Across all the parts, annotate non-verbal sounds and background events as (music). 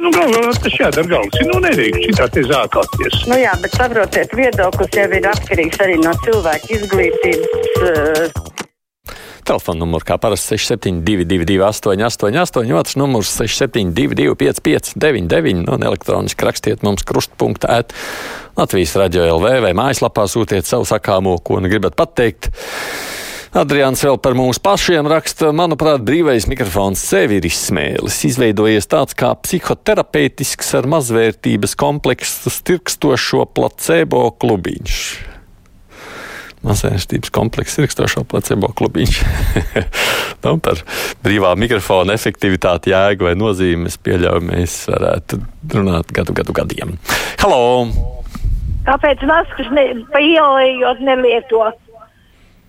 Nu, galvā tas jādara galvas. Nu, nedrīkst šitā te zākāties. Nu jā, bet saprotiet, viedoklis jau ir atkarīgs arī no cilvēka izglītības. Uh... Telefona numurs kā parasti 6722, 888, otrs numurs 672, 559, un elektroniski rakstiet mums krustpunktā, at Latvijas radio LV vai mājaslapā sūtiet savu sakāmo, ko nu gribat pateikt. Adrians vēl par mums pašiem raksta, manuprāt, brīvais mikrofons sevi ir izsmēlis. Izveidojies tāds kā psihoterapeitisks ar mazvērtības kompleksu stirkstošo placebo klubiņš. Mazvērtības komplekss stirkstošo placebo klubiņš. (laughs) nu, par brīvā mikrofona efektivitāti, jēgu vai nozīmi es pieļauju, mēs varētu runāt gadu, gadu gadiem. Halo! Kāpēc maskas ne, pa ielējot nelieto?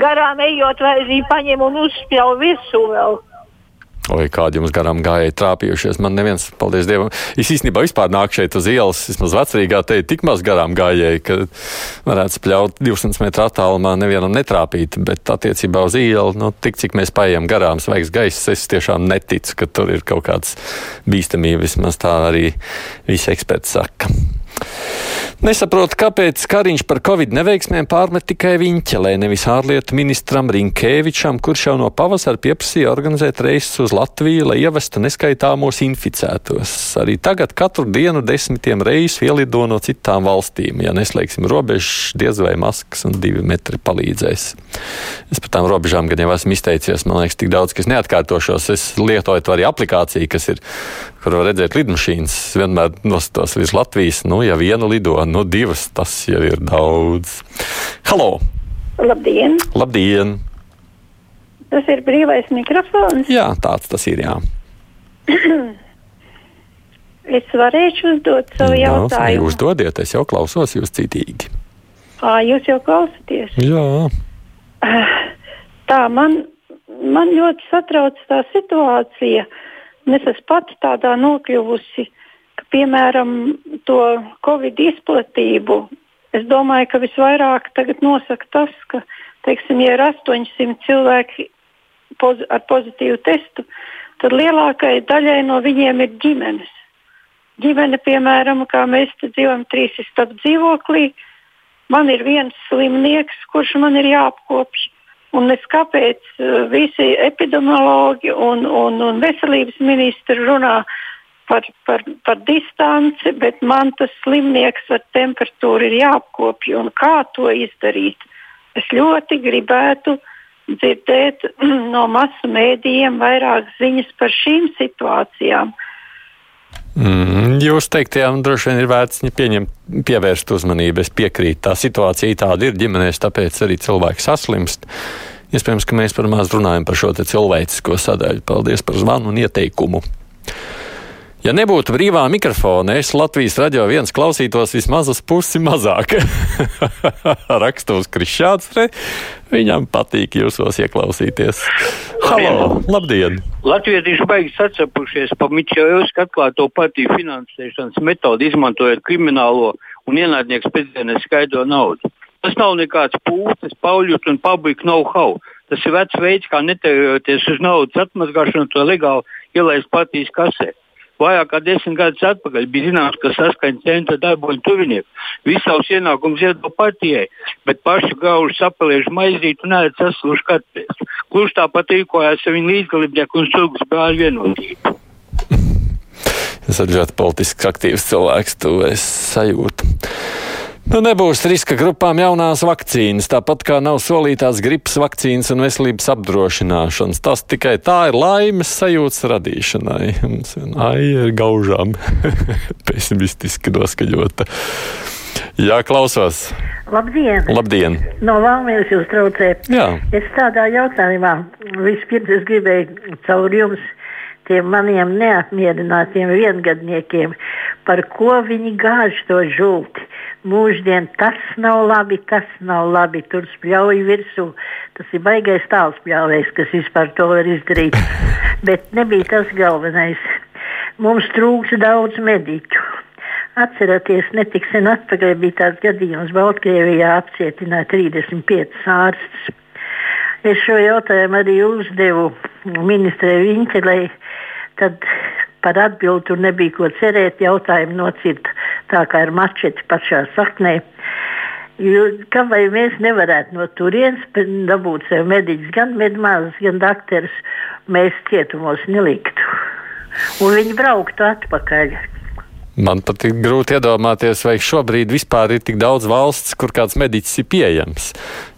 Garām ejot, vai arī paņem un uzspļauj virsū vēl. Oi, kādi jums garām gāja trāpījušies. Man neviens, paldies Dievam. Es īstenībā vispār nāku šeit uz ielas, vismaz vecrīgā te ir tik maz garām gājēji, ka varētu spļaut 200 metru attālumā nevienam netrāpīt, bet attiecībā uz ielu, nu, tik cik mēs paejam garām svaigs gaiss, es tiešām neticu, ka tur ir kaut kāds bīstamība, vismaz tā arī visi eksperti saka. Nesaprotu, kāpēc Kariņš par covid neveiksmēm pārmet tikai Viņķelē, nevis ārlietu ministram Rinkēvičam, kurš jau no pavasara pieprasīja organizēt reisus uz Latviju, lai ievestu neskaitāmos inficētos. Arī tagad katru dienu desmitiem reisu ielido no citām valstīm. Ja neslēgsim robežas, diez vai maskas un divi metri palīdzēs. Es par tām robežām gan jau esmu izteicies, man liekas, tik daudz, ka es neatkārtošos. Es lietoju to arī aplikāciju, kas ir kur var redzēt lidmašīnas. Vienmēr nostos virs Latvijas, nu, ja viena lido, nu, divas, tas jau ir daudz. Halo! Labdien! Labdien! Tas ir brīvais mikrofons. Jā, tāds tas ir. Jā. (clears throat) es varēšu uzdot savu no, jautājumu. Uzdodiet, es jau klausos jūs citīgi. À, jūs jau klausāties? Jā. Tā man, man ļoti satrauc tā situācija. Es esmu pati tādā nokļuvusi, ka, piemēram, to covid izplatību. Es domāju, ka visvairāk nosaka tas, ka, teiksim, ja ir 800 cilvēki poz ar pozitīvu testu, tad lielākajai daļai no viņiem ir ģimenes. Ģimene, piemēram, kā mēs dzīvojam, trīs stāv dzīvoklī, man ir viens slimnieks, kurš man ir jāapkopj. Un es kāpēc visi epidemiologi un, un, un veselības ministri runā par, par, par distanci, bet man tas slimnieks ar temperatūru ir jāapkopj. Un kā to izdarīt? Es ļoti gribētu dzirdēt (clears throat) no masu mēdījiem vairāk ziņas par šīm situācijām. Mm, jūs teiktajām droši vien ir vērts pieņemt, pievērst uzmanību. Es piekrītu, tā situācija tāda ir ģimenēs, tāpēc arī cilvēki saslimst. Iespējams, ka mēs par maz runājam par šo cilvēcisko sadaļu. Paldies par zvanu un ieteikumu. Ja nebūtu brīvā mikrofona, es Latvijas radio viens klausītos vismaz uz pusi mazāk. (laughs) Rakstos Krišāns, viņam patīk jūsos ieklausīties. Halo, labdien! Latvieši baigi sacepušies pa Mičēvsku atklāto partiju finansēšanas metodi, izmantojot kriminālo un ienaidnieku pēcdienas skaidro naudu. Tas nav nekāds pūces, pauļus un pabeigts know-how. Tas ir vecs veids, kā netēroties uz naudas atmazgāšanu, to legāli ielaist partijas kasē. Vairāk kā desmit gadus atpakaļ bija zināms, ka saskaņas centra darbojas tuvinieki. Visu savus ienākumus iedod partijai, bet pašu gaužu sapeliešu maizīti un neredz sasluši kartēs. Kurš tāpat rīkojās ar viņu līdzgalībnieku un surgas brāļu vienotību? Es esmu ļoti politiski aktīvs cilvēks, to es sajūtu. Nu, nebūs riska grupām jaunās vakcīnas, tāpat kā nav solītās gripas vakcīnas un veselības apdrošināšanas. Tas tikai tā ir laimes sajūtas radīšanai. Mums ir gaužām (laughs) pesimistiski noskaņota. Jā, klausos. Labdien! Labdien. No Valmīras jūs traucējat. Jā. Es tādā jautājumā vispirms es gribēju caur jums tiem maniem neapmierinātiem viengadniekiem, par ko viņi gāž to žulti mūždien tas nav labi, tas nav labi, tur spļauj virsū. Tas ir baigais tāls spļāvējs, kas vispār to var izdarīt. (laughs) Bet nebija tas galvenais. Mums trūks daudz mediķu. Atcerieties, netik sen atpakaļ bija tāds gadījums, Baltkrievijā apcietināja 35 ārstus. Es šo jautājumu arī uzdevu ministrei Viņķelei, tad par atbildi tur nebija ko cerēt. Jautājumu nocirta tā kā ir mačeti pašā saknē. Kā vai mēs nevarētu no turienes dabūt sev mediķus, gan medmāsas, gan dakterus, mēs cietumos neliktu. Un viņi brauktu atpakaļ. Man pat ir grūti iedomāties, vai šobrīd vispār ir tik daudz valsts, kur kāds mediķis ir pieejams.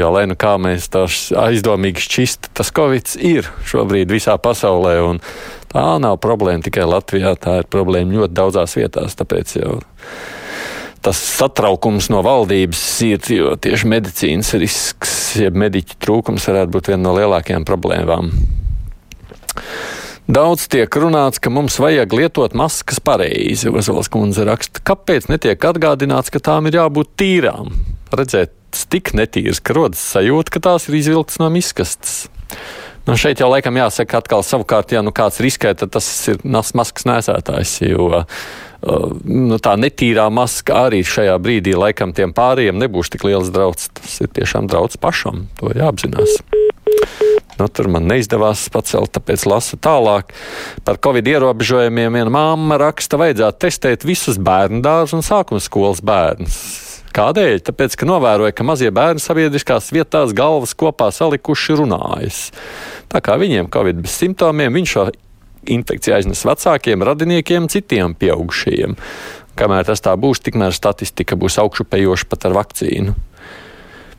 Jo, lai nu kā mēs tā aizdomīgi šķist, tas Covid ir šobrīd visā pasaulē. Tā nav problēma tikai Latvijā, tā ir problēma ļoti daudzās vietās. Tāpēc jau tas satraukums no valdības ir, jo tieši medicīnas risks, jeb mediķu trūkums varētu būt viena no lielākajām problēmām. Daudz tiek runāts, ka mums vajag lietot maskas pareizi. Ozols kundze raksta, kāpēc netiek atgādināts, ka tām ir jābūt tīrām. Redzēt, tik netīras, ka rodas sajūta, ka tās ir izvilktas no miskastes. Nu, šeit jau laikam jāsaka, atkal savukārt, ja nu kāds riskē, tad tas ir maskas nēsētājs. Jo uh, nu, tā netīrā maska arī šajā brīdī laikam tiem pārējiem nebūs tik liels draudz. Tas ir tiešām draudz pašam. To jāapzinās. Nu, tur man neizdevās pacelt, tāpēc lasu tālāk. Par covid ierobežojumiem viena māma raksta, vajadzētu testēt visus bērnu dārzus un sākuma skolas bērnus. Kādēļ? Tāpēc, ka novēroja, ka mazie bērni sabiedriskās vietās galvas kopā salikuši runājas. Tā kā viņiem covid bez simptomiem, viņš šo infekciju aiznes vecākiem, radiniekiem, citiem pieaugušajiem. Kamēr tas tā būs, tikmēr statistika būs augšupejoša pat ar vakcīnu.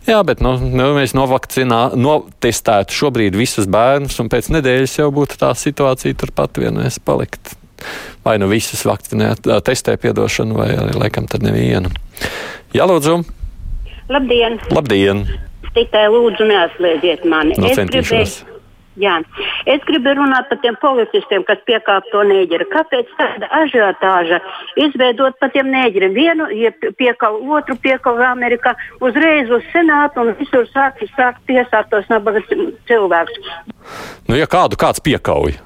Jā, bet nu, nu, mēs novakcinētu šobrīd visus bērnus, un pēc nedēļas jau būtu tā situācija turpat vienais palikt. Vai nu visus vakcinēt, testē piedošanu, vai arī laikam tad nevienu. Jā, lūdzu! Labdien! Labdien! Tikai lūdzu neatslēdziet mani. No nu, es gribēju Jā. Es gribu runāt par tiem policistiem, kas piekāp to nēģeri. Kāpēc tāda ažiotāža izveidot par tiem nēģeriem? Vienu ja piekāp, otru piekāp Amerikā, uzreiz uz senātu un visur sāk, sāk tiesāt tos nabaga cilvēkus. Nu, ja kādu kāds piekauj.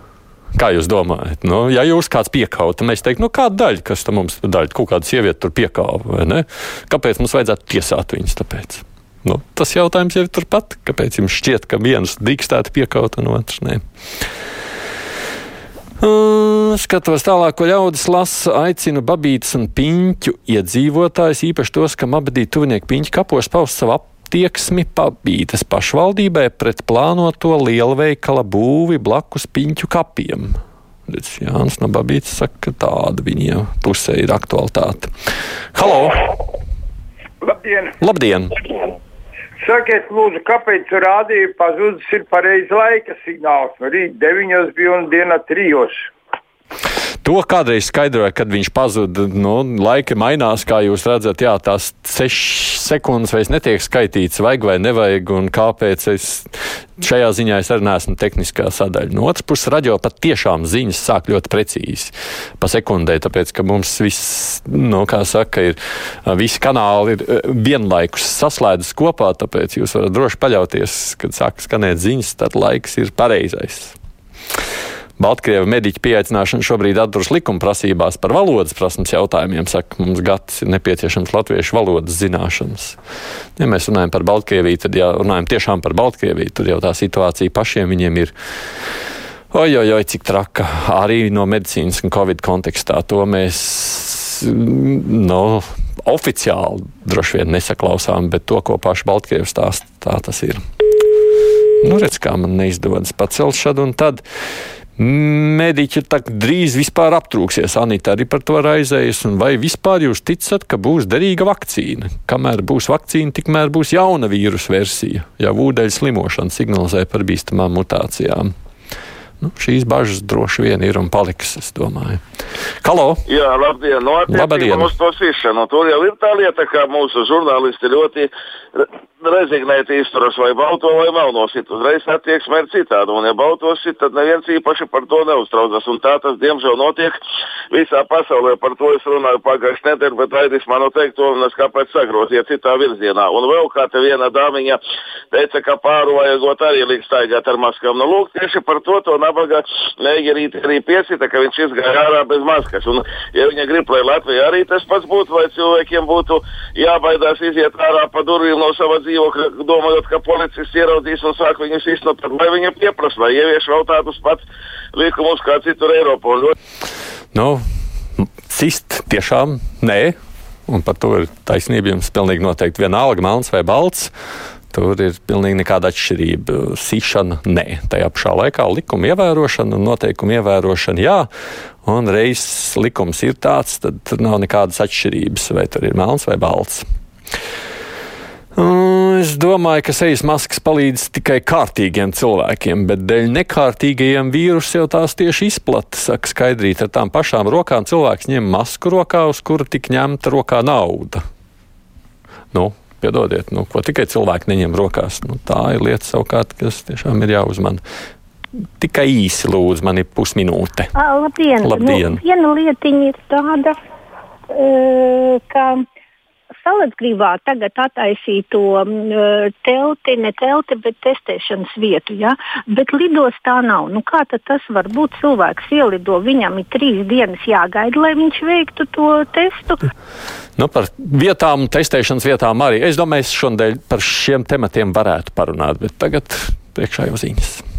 Kā jūs domājat? Nu, ja jūs kāds piekāpjat, tad mēs teiktu, nu, kāda daļa, kas tam mums daļa, kaut kāda sieviete tur piekāpja, vai ne? Kāpēc mums vajadzētu tiesāt viņus tāpēc? Nu, tas jautājums jau ir turpat. Kāpēc jums šķiet, ka viens drīkstētu piekaut un otrs nē? Uh, skatos tālāk, ko ļaudis lasa, aicina babītas un piņķu iedzīvotājus, īpaši tos, kam abadīja tuvinieki piņķu kapos, paust savu attieksmi babītas pašvaldībai pret plānoto lielveikala būvi blakus piņķu kapiem. Redz, Jānis no Babītas saka, ka tāda viņa pusē ir aktualitāte. Halo! Labdien! Labdien. Sakiet, lūdzu, kāpēc rādīja pazudis ir pareizi laika signāls? No rīta 9 bija un diena 3. To kādreiz skaidroja, kad viņš pazuda. Nu, laika mainās, kā jūs redzat, jā, tās sešas sekundes vairs netiek skaitīts, vajag vai nevajag, un kāpēc es šajā ziņā es arī neesmu tehniskā sadaļa. No otras puses, radio pat tiešām ziņas sāk ļoti precīzi pa sekundē, tāpēc, ka mums viss, nu, kā saka, ir, visi kanāli ir vienlaikus saslēdzas kopā, tāpēc jūs varat droši paļauties, kad sāk skanēt ziņas, tad laiks ir pareizais. Baltkrievu mediķu pieaicināšana šobrīd atduras likuma prasībās par valodas prasmes jautājumiem. Saka, mums gads ir nepieciešams latviešu valodas zināšanas. Ja mēs runājam par Baltkrieviju, tad ja runājam tiešām par Baltkrieviju, tad jau tā situācija pašiem viņiem ir. Ojoj, oj, cik traka arī no medicīnas un covid kontekstā. To mēs no, oficiāli droši vien nesaklausām, bet to, ko paši Baltkrievi stāsta, tā tas ir. Nu, redz, kā man neizdodas pacelt šad un tad. Mediķi drīz vispār aptrūksies. Anita arī par to raizējas. Vai vispār jūs ticat, ka būs derīga vakcīna? Kamēr būs vakcīna, tikmēr būs jauna vīrusu versija. Jau ūdeņu slimošana signalizē par bīstamām mutācijām. Nu, šīs bažas droši vien ir un paliks, es domāju. Halo! Jā, labdien! No attiecībā uz to sišanu. Tur jau ir tā lieta, ka mūsu žurnālisti ļoti rezignēti izturas vai balto vai melno sit. Uzreiz attieksme ir citāda. Un, ja balto sit, tad neviens īpaši par to neuztraucas. Un tā tas, diemžēl, notiek visā pasaulē. Par to es runāju pagājušajā nedēļā, bet Aidis man teikt, to un es kāpēc sagroziet citā virzienā. Un vēl kā te viena dāmiņa teica, ka pāru vajagot arī likt staigāt ar maskām. Nu, lūk, tieši par to to nabaga neģerīt arī piesita, ka viņš izgāja ārā bez maskas. Un, ja viņa grib, lai Latvija arī tas pats būtu, vai cilvēkiem būtu jābaidās iziet ārā pa durvīm no sava dzīvokļa, domājot, ka policists ieraudzīs un sāk viņus iznot, lai viņi pieprasa, lai ievieš vēl tādus pats likumus kā citur Eiropā. Nu, cist tiešām nē, un par to ir taisnība jums pilnīgi noteikti vienalga, melns vai balts. Tur ir pilnīgi nekāda atšķirība. Sīšana nē, tajā pašā laikā likuma ievērošana un noteikuma ievērošana jā. Un reizes likums ir tāds, tad tur nav nekādas atšķirības, vai tur ir melns vai balts. Es domāju, ka sejas maskas palīdz tikai kārtīgiem cilvēkiem, bet dēļ nekārtīgajiem vīrusu jau tās tieši izplata. Saka, skaidrīt ar tām pašām rokām cilvēks ņem masku rokā, uz kura tik ņemta rokā nauda. Nu, piedodiet, nu, ko tikai cilvēki neņem rokās. Nu, tā ir lieta savukārt, kas tiešām ir jāuzmana. Tikai īsi lūdzu, man ir pusminūte. Labdien! Labdien. Nu, viena lietiņa ir tāda, uh, ka Salacgrībā tagad attaisīja to uh, telti, ne telti, bet testēšanas vietu. Ja? Bet lidostā nav. Nu, kā tas var būt? Cilvēks ielido, viņam ir trīs dienas jāgaida, lai viņš veiktu to testu. Nu, par vietām, testēšanas vietām arī. Es domāju, es šodien par šiem tematiem varētu parunāt, bet tagad priekšā jau ziņas.